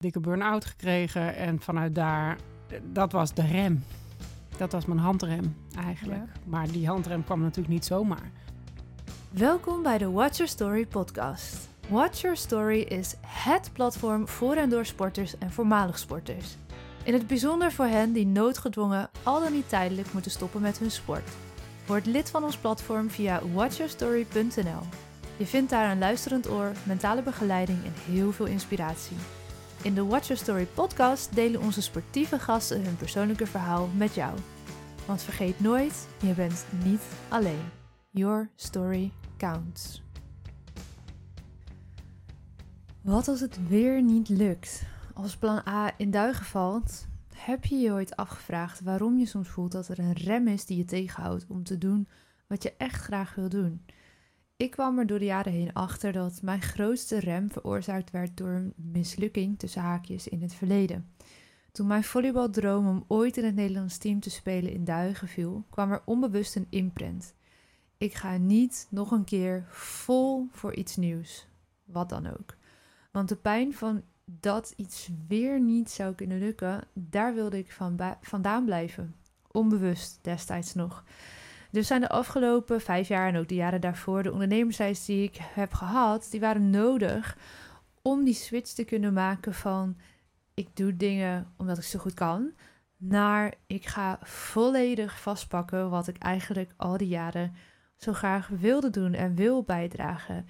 dikke burn-out gekregen en vanuit daar, dat was de rem. Dat was mijn handrem eigenlijk. Maar die handrem kwam natuurlijk niet zomaar. Welkom bij de Watch Your Story podcast. Watch Your Story is HET platform voor en door sporters en voormalig sporters. In het bijzonder voor hen die noodgedwongen al dan niet tijdelijk moeten stoppen met hun sport. Word lid van ons platform via watchyourstory.nl. Je vindt daar een luisterend oor, mentale begeleiding en heel veel inspiratie. In de Watch Your Story podcast delen onze sportieve gasten hun persoonlijke verhaal met jou. Want vergeet nooit, je bent niet alleen. Your story counts. Wat als het weer niet lukt? Als plan A in duigen valt, heb je je ooit afgevraagd waarom je soms voelt dat er een rem is die je tegenhoudt om te doen wat je echt graag wil doen? Ik kwam er door de jaren heen achter dat mijn grootste rem veroorzaakt werd door een mislukking tussen haakjes in het verleden. Toen mijn volleybaldroom om ooit in het Nederlands team te spelen in duigen viel, kwam er onbewust een imprint. Ik ga niet nog een keer vol voor iets nieuws, wat dan ook. Want de pijn van dat iets weer niet zou kunnen lukken, daar wilde ik van vandaan blijven. Onbewust destijds nog. Dus zijn de afgelopen vijf jaar en ook de jaren daarvoor, de ondernemersreis die ik heb gehad, die waren nodig om die switch te kunnen maken van ik doe dingen omdat ik zo goed kan, naar ik ga volledig vastpakken wat ik eigenlijk al die jaren zo graag wilde doen en wil bijdragen.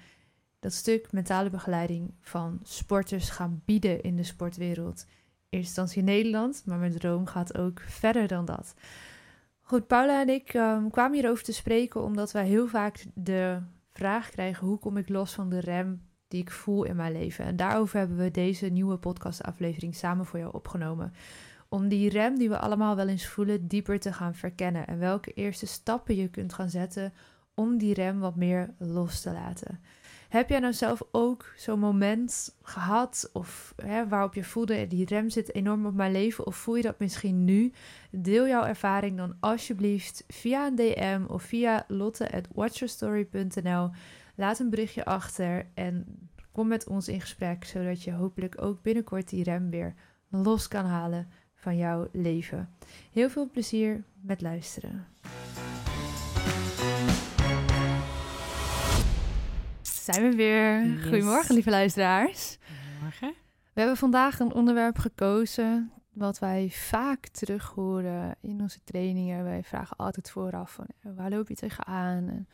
Dat stuk mentale begeleiding van sporters gaan bieden in de sportwereld. In eerste instantie in Nederland, maar mijn droom gaat ook verder dan dat. Goed, Paula en ik um, kwamen hierover te spreken omdat wij heel vaak de vraag krijgen: hoe kom ik los van de rem die ik voel in mijn leven? En daarover hebben we deze nieuwe podcastaflevering samen voor jou opgenomen. Om die rem die we allemaal wel eens voelen dieper te gaan verkennen. En welke eerste stappen je kunt gaan zetten om die rem wat meer los te laten. Heb jij nou zelf ook zo'n moment gehad of hè, waarop je voelde die rem zit enorm op mijn leven of voel je dat misschien nu? Deel jouw ervaring dan alsjeblieft via een DM of via lotte@watchyourstory.nl. Laat een berichtje achter en kom met ons in gesprek zodat je hopelijk ook binnenkort die rem weer los kan halen van jouw leven. Heel veel plezier met luisteren. Zijn we weer. Goedemorgen, lieve luisteraars. Goedemorgen. We hebben vandaag een onderwerp gekozen wat wij vaak terug horen in onze trainingen. Wij vragen altijd vooraf van, eh, waar loop je tegenaan? En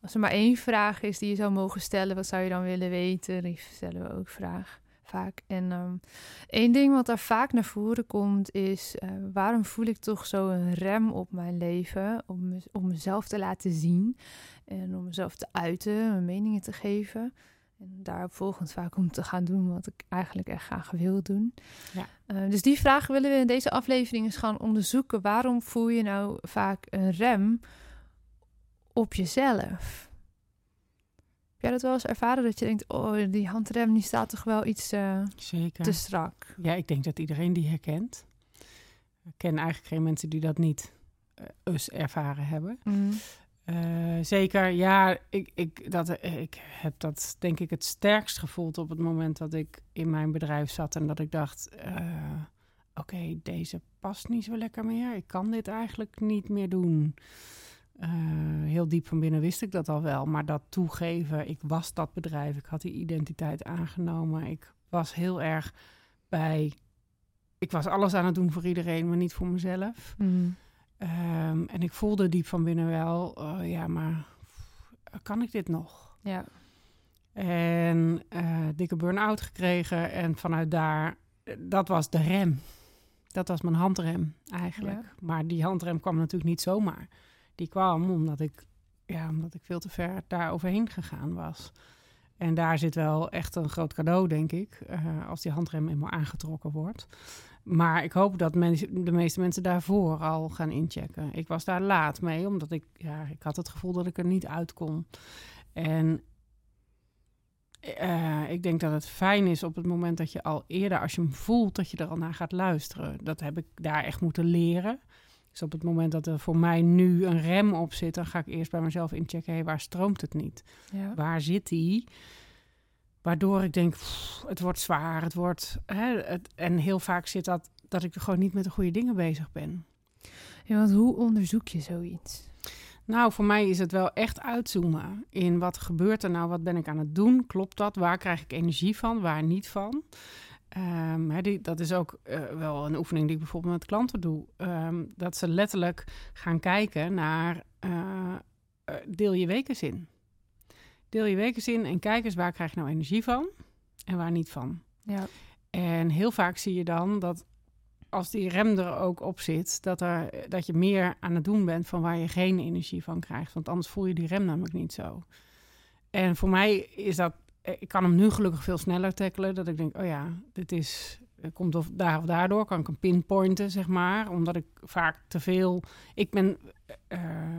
als er maar één vraag is die je zou mogen stellen, wat zou je dan willen weten? Die stellen we ook vraag vaak. En um, één ding wat daar vaak naar voren komt is: uh, waarom voel ik toch zo een rem op mijn leven om, om mezelf te laten zien en om mezelf te uiten, mijn meningen te geven. En daarop volgend vaak om te gaan doen wat ik eigenlijk echt graag wil doen. Ja. Uh, dus die vraag willen we in deze aflevering eens gaan onderzoeken. Waarom voel je nou vaak een rem op jezelf? Heb jij dat wel eens ervaren dat je denkt, oh, die handrem die staat toch wel iets uh, Zeker. te strak? Ja, ik denk dat iedereen die herkent. Ik ken eigenlijk geen mensen die dat niet uh, ervaren hebben. Mm. Uh, zeker, ja, ik, ik, dat, ik heb dat denk ik het sterkst gevoeld op het moment dat ik in mijn bedrijf zat en dat ik dacht, oké, deze past niet zo lekker meer. Ik kan dit eigenlijk niet meer doen. Uh, heel diep van binnen wist ik dat al wel, maar dat toegeven, ik was dat bedrijf, ik had die identiteit aangenomen, ik was heel erg bij, ik was alles aan het doen voor iedereen, maar niet voor mezelf. Mm. Um, en ik voelde diep van binnen wel, uh, ja, maar kan ik dit nog? Ja. En uh, dikke burn-out gekregen en vanuit daar, dat was de rem. Dat was mijn handrem eigenlijk. Ja. Maar die handrem kwam natuurlijk niet zomaar die kwam omdat ik, ja, omdat ik veel te ver daar overheen gegaan was. En daar zit wel echt een groot cadeau, denk ik, uh, als die handrem eenmaal aangetrokken wordt. Maar ik hoop dat de meeste mensen daarvoor al gaan inchecken. Ik was daar laat mee, omdat ik, ja, ik had het gevoel dat ik er niet uit kon. En uh, ik denk dat het fijn is op het moment dat je al eerder, als je hem voelt, dat je er al naar gaat luisteren. Dat heb ik daar echt moeten leren. Dus op het moment dat er voor mij nu een rem op zit, dan ga ik eerst bij mezelf inchecken: waar stroomt het niet? Ja. Waar zit die? Waardoor ik denk, het wordt zwaar, het wordt... Hè, het, en heel vaak zit dat dat ik gewoon niet met de goede dingen bezig ben. Ja, want hoe onderzoek je zoiets? Nou, voor mij is het wel echt uitzoomen in wat gebeurt er nou, wat ben ik aan het doen, klopt dat, waar krijg ik energie van, waar niet van. Um, die, dat is ook uh, wel een oefening die ik bijvoorbeeld met klanten doe. Um, dat ze letterlijk gaan kijken naar uh, deel je wekenzin. Deel je wekenzin en kijk eens waar krijg je nou energie van en waar niet van. Ja. En heel vaak zie je dan dat als die rem er ook op zit, dat, er, dat je meer aan het doen bent van waar je geen energie van krijgt. Want anders voel je die rem namelijk niet zo. En voor mij is dat, ik kan hem nu gelukkig veel sneller tackelen. Dat ik denk, oh ja, dit is, komt of daar of daardoor. Kan ik hem pinpointen, zeg maar. Omdat ik vaak te veel, ik ben uh,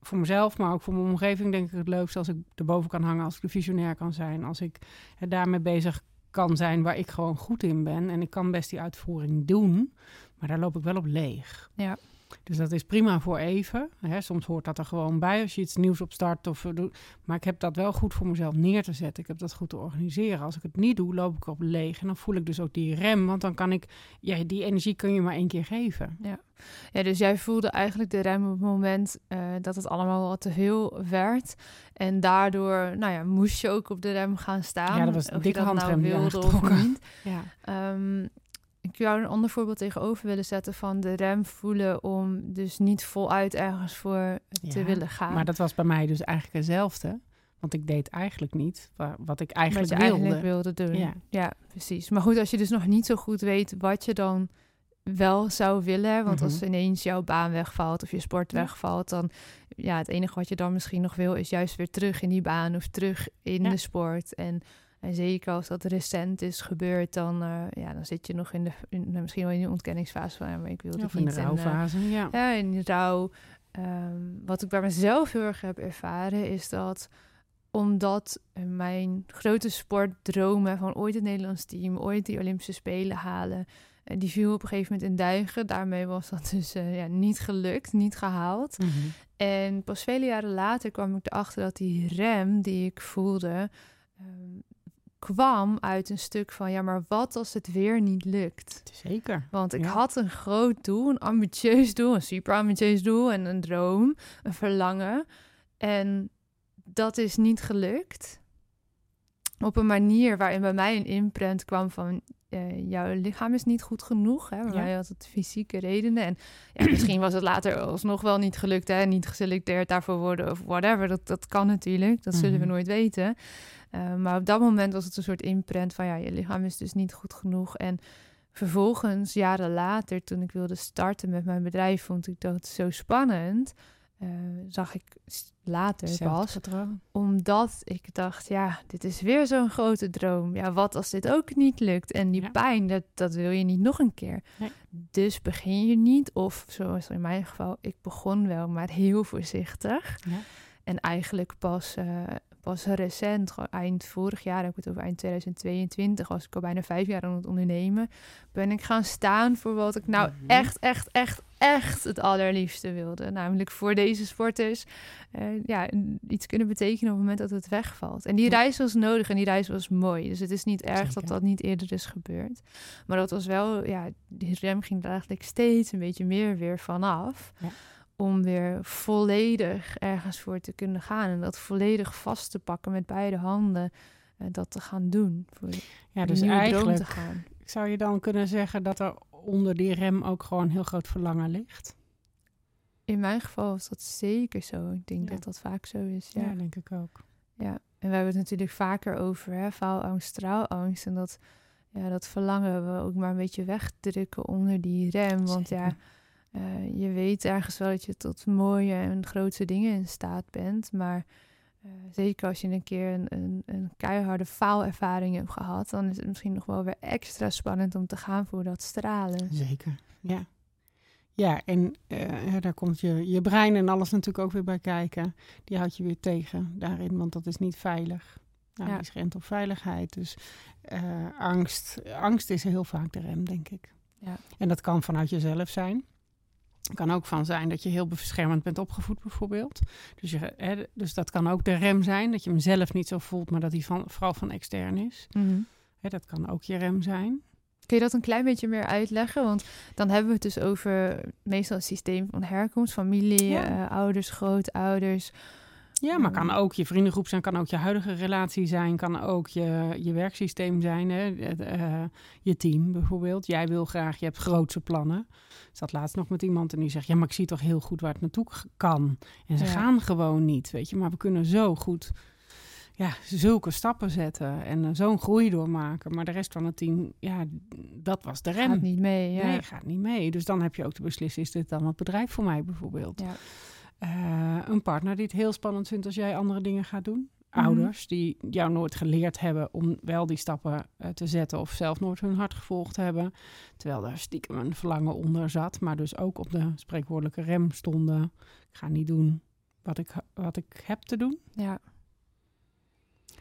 voor mezelf, maar ook voor mijn omgeving denk ik het leukste als ik erboven kan hangen, als ik de visionair kan zijn, als ik daarmee bezig kan zijn waar ik gewoon goed in ben. En ik kan best die uitvoering doen, maar daar loop ik wel op leeg. Ja. Dus dat is prima voor even. Hè. Soms hoort dat er gewoon bij als je iets nieuws opstart. Of, eh, maar ik heb dat wel goed voor mezelf neer te zetten. Ik heb dat goed te organiseren. Als ik het niet doe, loop ik op leeg. En dan voel ik dus ook die rem. Want dan kan ik, ja, die energie kun je maar één keer geven. Ja, ja dus jij voelde eigenlijk de rem op het moment uh, dat het allemaal wat te veel werd. En daardoor, nou ja, moest je ook op de rem gaan staan. Ja, dat was een dikke handrem nou wilde of niet. Ja. Um, ik zou een ander voorbeeld tegenover willen zetten van de rem voelen om dus niet voluit ergens voor te willen gaan. Maar dat was bij mij dus eigenlijk hetzelfde. Want ik deed eigenlijk niet wat ik eigenlijk wat je wilde. Eigenlijk wilde doen. Ja. ja. precies. Maar goed, als je dus nog niet zo goed weet wat je dan wel zou willen. Want als mhm. ineens jouw baan wegvalt of je sport wegvalt, dan ja, het enige wat je dan misschien nog wil is juist weer terug in die baan of terug in de sport. En en zeker als dat recent is gebeurd, dan, uh, ja, dan zit je nog in de, in, nou, misschien wel in de ontkenningsfase van, ja, maar ik wil het niet. in de eh, rouwfase, ja. Ja, in de rouw. Um, wat ik bij mezelf heel erg heb ervaren, is dat omdat mijn grote sportdromen van ooit het Nederlands team, ooit die Olympische Spelen halen, en die viel op een gegeven moment in duigen. Daarmee was dat dus uh, ja, niet gelukt, niet gehaald. Mm -hmm. En pas vele jaren later kwam ik erachter dat die rem die ik voelde, um, kwam uit een stuk van ja, maar wat als het weer niet lukt? Zeker. Want ik had een groot doel, een ambitieus doel, een super ambitieus doel en een droom, een verlangen. En dat is niet gelukt. Op een manier waarin bij mij een imprint kwam van uh, jouw lichaam is niet goed genoeg. Hè? Ja. mij had het fysieke redenen. En ja, misschien was het later alsnog wel niet gelukt. Hè? Niet geselecteerd daarvoor worden of whatever. Dat, dat kan natuurlijk. Dat zullen we mhm. nooit weten. Uh, maar op dat moment was het een soort imprint van ja, je lichaam is dus niet goed genoeg. En vervolgens, jaren later, toen ik wilde starten met mijn bedrijf, vond ik dat zo spannend. Uh, zag ik later pas. Omdat ik dacht, ja, dit is weer zo'n grote droom. Ja, wat als dit ook niet lukt? En die pijn, dat, dat wil je niet nog een keer. Nee. Dus begin je niet. Of zoals in mijn geval, ik begon wel, maar heel voorzichtig. Ja. En eigenlijk pas uh, pas recent, eind vorig jaar, heb ik het over eind 2022, was ik al bijna vijf jaar aan het ondernemen, ben ik gaan staan voor wat ik nou mhm. echt, echt, echt, echt het allerliefste wilde. Namelijk voor deze sporters uh, ja, iets kunnen betekenen op het moment dat het wegvalt. En die reis was nodig en die reis was mooi. Dus het is niet erg dat dat niet eerder is gebeurd. Maar dat was wel, ja, die rem ging er eigenlijk steeds een beetje meer weer vanaf. Ja om weer volledig ergens voor te kunnen gaan en dat volledig vast te pakken met beide handen, uh, dat te gaan doen. Voor ja, dus eigenlijk te gaan. zou je dan kunnen zeggen dat er onder die rem ook gewoon heel groot verlangen ligt? In mijn geval is dat zeker zo. Ik denk dat dat vaak zo is. Ja. ja, denk ik ook. Ja, en we hebben het natuurlijk vaker over hè, faalangst, straalangst. En dat, ja, dat verlangen we ook maar een beetje wegdrukken onder die rem. Want ja, uh, je weet ergens wel dat je tot mooie en grote dingen in staat bent. Maar uh, zeker als je een keer een, een, een, keiharde faalervaring hebt gehad, dan is het misschien nog wel weer extra spannend om te gaan voor dat stralen. Zeker, ja. Ja, en uh, daar komt je, je brein en alles natuurlijk ook weer bij kijken. Die houdt je weer tegen daarin, want dat is niet veilig. Nou, ja. die is rent op veiligheid. Dus angst, angst is heel vaak de rem, denk ik. Ja. En dat kan vanuit jezelf zijn. Het kan ook van zijn dat je heel beschermend bent opgevoed, bijvoorbeeld. Dus, je, hè, dus dat kan ook de rem zijn, dat je hem zelf niet zo voelt, maar dat hij van, vooral van extern is. Mhm. Hè, dat kan ook je rem zijn. Kun je dat een klein beetje meer uitleggen? Want dan hebben we het dus over meestal het systeem van herkomst, familie, Ja. eh, ouders, grootouders. Ja, maar kan Mm. ook je vriendengroep zijn, kan ook je huidige relatie zijn, kan ook je, je werksysteem zijn, hè? Eh, je team bijvoorbeeld. Jij wil graag, je hebt grootse plannen. Ik zat laatst nog met iemand en die zegt, ja, maar ik zie toch heel goed waar het naartoe kan. En ze Ja. gaan gewoon niet, weet je. Maar we kunnen zo goed, ja, zulke stappen zetten en eh, zo'n groei doormaken. Maar de rest van het team, ja, dat was de rem. Gaat niet mee. Ja. Nee, gaat niet mee. Dus dan heb je ook te beslissen, is dit dan het bedrijf voor mij bijvoorbeeld? Ja. Eh, een partner die het heel spannend vindt als jij andere dingen gaat doen. Mhm. Ouders die jou nooit geleerd hebben om wel die stappen eh, te zetten of zelf nooit hun hart gevolgd hebben. Terwijl daar stiekem een verlangen onder zat, maar dus ook op de spreekwoordelijke rem stonden. Ik ga niet doen wat ik, wat ik heb te doen. ja.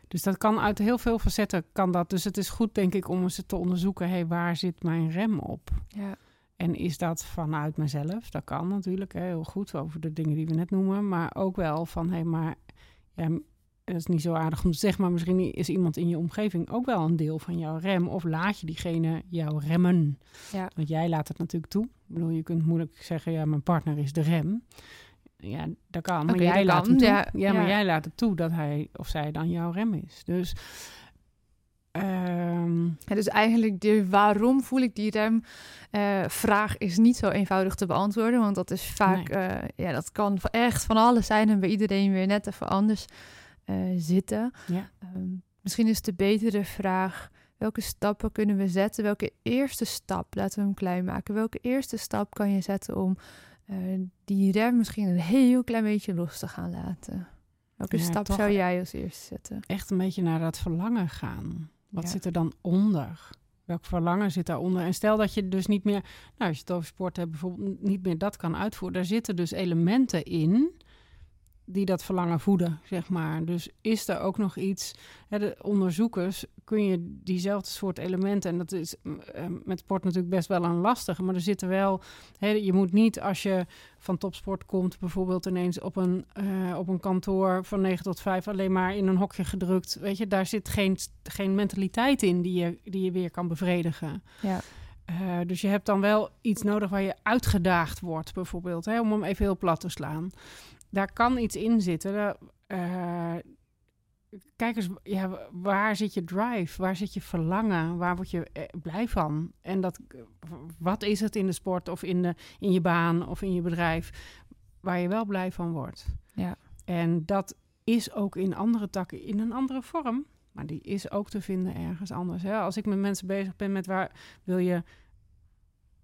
Dus dat kan uit heel veel facetten kan dat. Dus het is goed denk ik om eens te onderzoeken, hey, waar zit mijn rem op? ja. En is dat vanuit mezelf? Dat kan natuurlijk hè, heel goed over de dingen die we net noemen. Maar ook wel van, hé, hey, maar ja, dat is niet zo aardig om te zeggen, maar misschien is iemand in je omgeving ook wel een deel van jouw rem. Of laat je diegene jou remmen? Ja. Want jij laat het natuurlijk toe. Ik bedoel, je kunt moeilijk zeggen, ja, mijn partner is de rem. Ja, dat kan. Maar jij dat laat kan, hem toe. ja, Ja, maar jij laat het toe dat hij of zij dan jouw rem is. Dus... ehm, Ja, dus eigenlijk de waarom voel ik die rem eh, vraag is niet zo eenvoudig te beantwoorden. Want dat is vaak, eh, ja, dat kan echt van alles zijn en bij iedereen weer net even anders eh, zitten. ja. Ehm, misschien is de betere vraag, welke stappen kunnen we zetten? Welke eerste stap, laten we hem klein maken. Welke eerste stap kan je zetten om die rem misschien een heel klein beetje los te gaan laten? Welke Ja, stap zou jij als eerste zetten? echt een beetje naar dat verlangen gaan. Wat Ja. zit er dan onder? Welk verlangen zit daaronder? En stel dat je dus niet meer, nou, als je het over sport hebt, bijvoorbeeld niet meer dat kan uitvoeren. Daar zitten dus elementen in die dat verlangen voeden, zeg maar. Dus is er ook nog iets, hè, de onderzoekers, kun je diezelfde soort elementen, en dat is mm, eh, met sport natuurlijk best wel een lastige, maar er zitten wel, hè, je moet niet als je van topsport komt, bijvoorbeeld ineens op een, eh, op een kantoor van 9 tot 5 alleen maar in een hokje gedrukt. Weet je, daar zit geen, geen mentaliteit in die je, die je weer kan bevredigen. Ja. Eh, dus je hebt dan wel iets nodig waar je uitgedaagd wordt, bijvoorbeeld, hè, om hem even heel plat te slaan. Daar kan iets in zitten. Eh, kijk eens, ja, waar zit je drive? Waar zit je verlangen? Waar word je eh, blij van? En dat, wat is het in de sport of in, de, in je baan of in je bedrijf waar je wel blij van wordt? Ja. En dat is ook in andere takken in een andere vorm. Maar die is ook te vinden ergens anders. Hè? Als ik met mensen bezig ben met waar wil je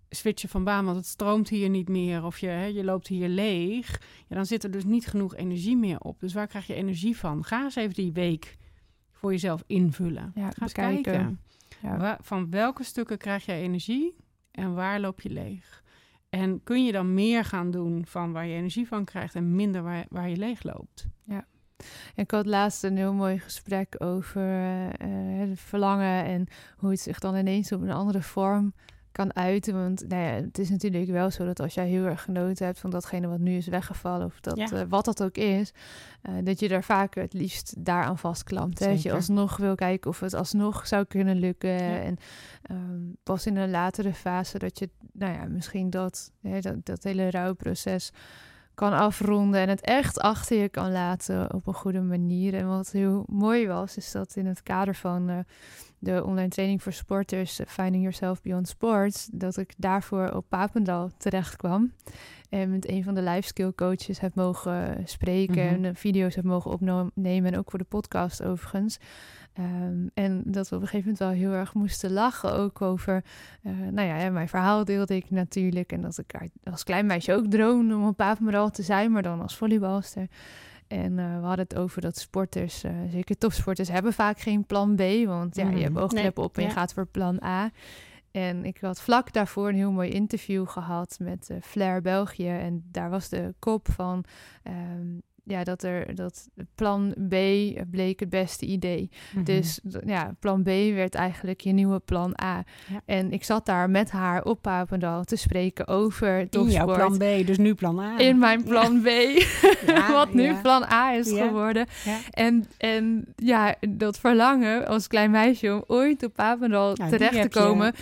switchen van baan, want het stroomt hier niet meer. Of je, hè, je loopt hier leeg. Ja, dan zit er dus niet genoeg energie meer op. Dus waar krijg je energie van? Ga eens even die week voor jezelf invullen. Ja, Ga eens bekijken. kijken. Ja. Van welke stukken krijg jij energie en waar loop je leeg? En kun je dan meer gaan doen van waar je energie van krijgt en minder waar, waar je leeg loopt? Ik had laatst een heel mooi gesprek over eh, eh, het verlangen en hoe het zich dan ineens op een andere vorm kan uiten. Want nou ja, het is natuurlijk wel zo dat als jij heel erg genoten hebt van datgene wat nu is weggevallen, of dat, Ja. eh, wat dat ook is, eh, dat je daar vaak het liefst daaraan vastklampt. Hè? Dat je alsnog wil kijken of het alsnog zou kunnen lukken. Ja. En ehm, pas in een latere fase dat je, nou ja, misschien dat, hè, dat, dat hele rouwproces kan afronden en het echt achter je kan laten op een goede manier. En wat heel mooi was, is dat in het kader van eh, de online training voor sporters, eh, Finding Yourself Beyond Sports, dat ik daarvoor op Papendal terecht kwam. En met een van de life skill coaches heb mogen spreken Mhm. en eh, video's heb mogen opnemen. En ook voor de podcast overigens. Ehm, en dat we op een gegeven moment wel heel erg moesten lachen. Ook over, eh, nou ja, mijn verhaal deelde ik natuurlijk. En dat ik als klein meisje ook droomde om op Papendal te zijn, maar dan als volleybalster. En eh, we hadden het over dat sporters, eh, zeker topsporters, hebben vaak geen plan B. Want ja, je Mhm. hebt oogkleppen op en je ja. gaat voor plan A. En ik had vlak daarvoor een heel mooi interview gehad met Flair België. En daar was de kop van... ehm, ja, dat er dat plan B bleek het beste idee. Mhm. Dus ja, plan B werd eigenlijk je nieuwe plan A. Ja. En ik zat daar met haar op Papendal te spreken over in jouw topsport. plan B, dus nu plan A. In mijn plan B, Ja, wat nu plan A is geworden. En, en ja, dat verlangen als klein meisje om ooit op Papendal Nou, terecht te je,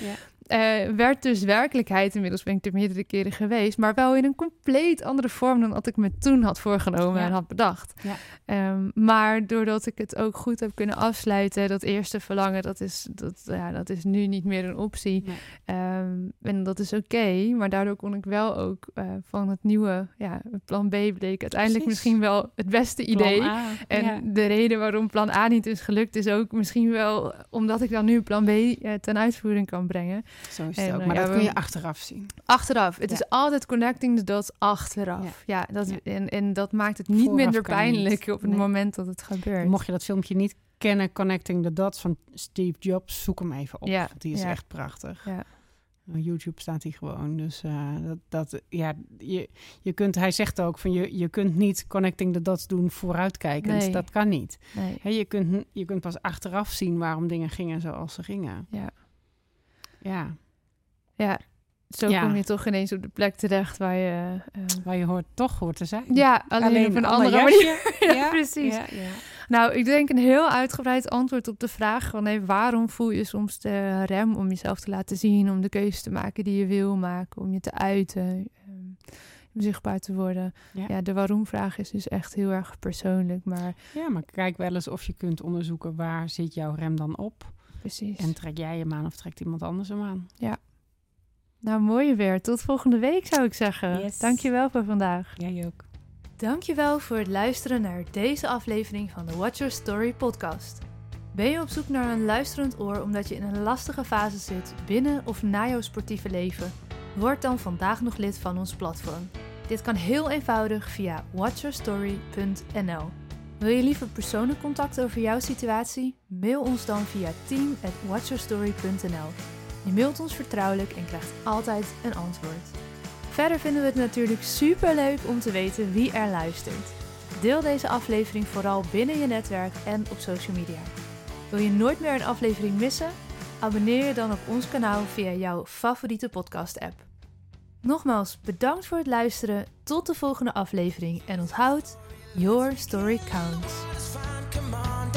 eh, werd dus werkelijkheid. Inmiddels ben ik er meerdere keren geweest, maar wel in een compleet andere vorm dan wat ik me toen had voorgenomen Ja. en had bedacht. Ja. Ehm, maar doordat ik het ook goed heb kunnen afsluiten, dat eerste verlangen, dat is, dat, ja, dat is nu niet meer een optie. Nee. Ehm, en dat is oké, maar daardoor kon ik wel ook eh, van het nieuwe ja, plan B bleek uiteindelijk Precies. misschien wel het beste idee. En ja. de reden waarom plan A niet is gelukt, is ook misschien wel omdat ik dan nu plan B eh, ten uitvoering kan brengen. Zo is En, het ook. eh, Maar ja, dat kun je achteraf zien. Achteraf. Het Ja. is altijd connecting the dots achteraf. Ja, dat. En, en dat maakt het niet Vooraf minder niet. pijnlijk op het Nee. moment dat het gebeurt. Mocht je dat filmpje niet kennen, Connecting the Dots van Steve Jobs, zoek hem even op. Ja, die is echt prachtig. Ja. Op YouTube staat hij gewoon. Dus eh, dat, dat, ja, je, je kunt, hij zegt ook van je, je kunt niet Connecting the Dots doen vooruitkijkend. Nee. Dat kan niet. Nee. Je, kunt, je kunt pas achteraf zien waarom dingen gingen zoals ze gingen. Ja. Ja, ja, zo Ja. kom je toch ineens op de plek terecht waar je... eh, waar je hoort, toch hoort te zijn. ja, alleen, op een ander andere manier. ja, precies. Ja. Nou, ik denk een heel uitgebreid antwoord op de vraag van hey, waarom voel je soms de rem om jezelf te laten zien, om de keuze te maken die je wil maken, om je te uiten, ehm, om zichtbaar te worden. Ja. Ja, de waarom-vraag is dus echt heel erg persoonlijk, maar Ja, maar kijk wel eens of je kunt onderzoeken waar zit jouw rem dan op. precies. En trek jij hem aan of trekt iemand anders hem aan? Nou, mooi weer. Tot volgende week zou ik zeggen. Yes. Dankjewel voor vandaag. Jij ook. Dankjewel voor het luisteren naar deze aflevering van de Watch Your Story podcast. Ben je op zoek naar een luisterend oor omdat je in een lastige fase zit binnen of na jouw sportieve leven? Word dan vandaag nog lid van ons platform. Dit kan heel eenvoudig via watchyourstory.nl. Wil je liever persoonlijk contact over jouw situatie? Mail ons dan via team@watchyourstory.nl. Je mailt ons vertrouwelijk en krijgt altijd een antwoord. Verder vinden we het natuurlijk super leuk om te weten wie er luistert. Deel deze aflevering vooral binnen je netwerk en op social media. Wil je nooit meer een aflevering missen? Abonneer je dan op ons kanaal via jouw favoriete podcast-app. Nogmaals, bedankt voor het luisteren. Tot de volgende aflevering en onthoud, your story counts. It's fine, come on,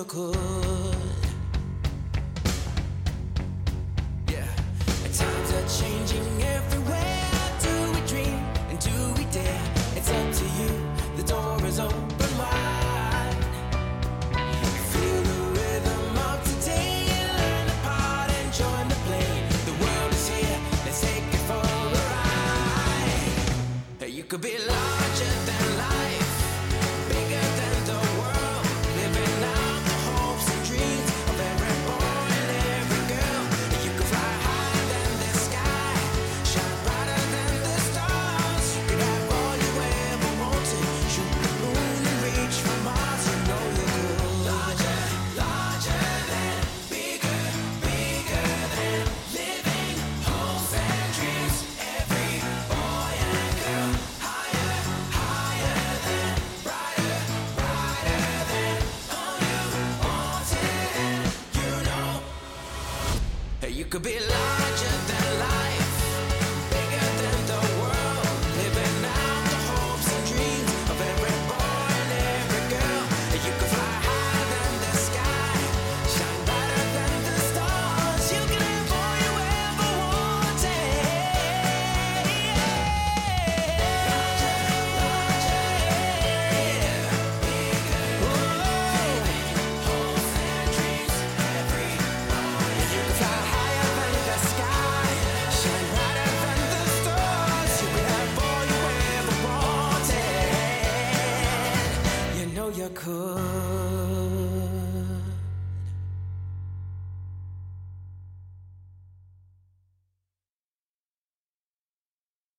miracle.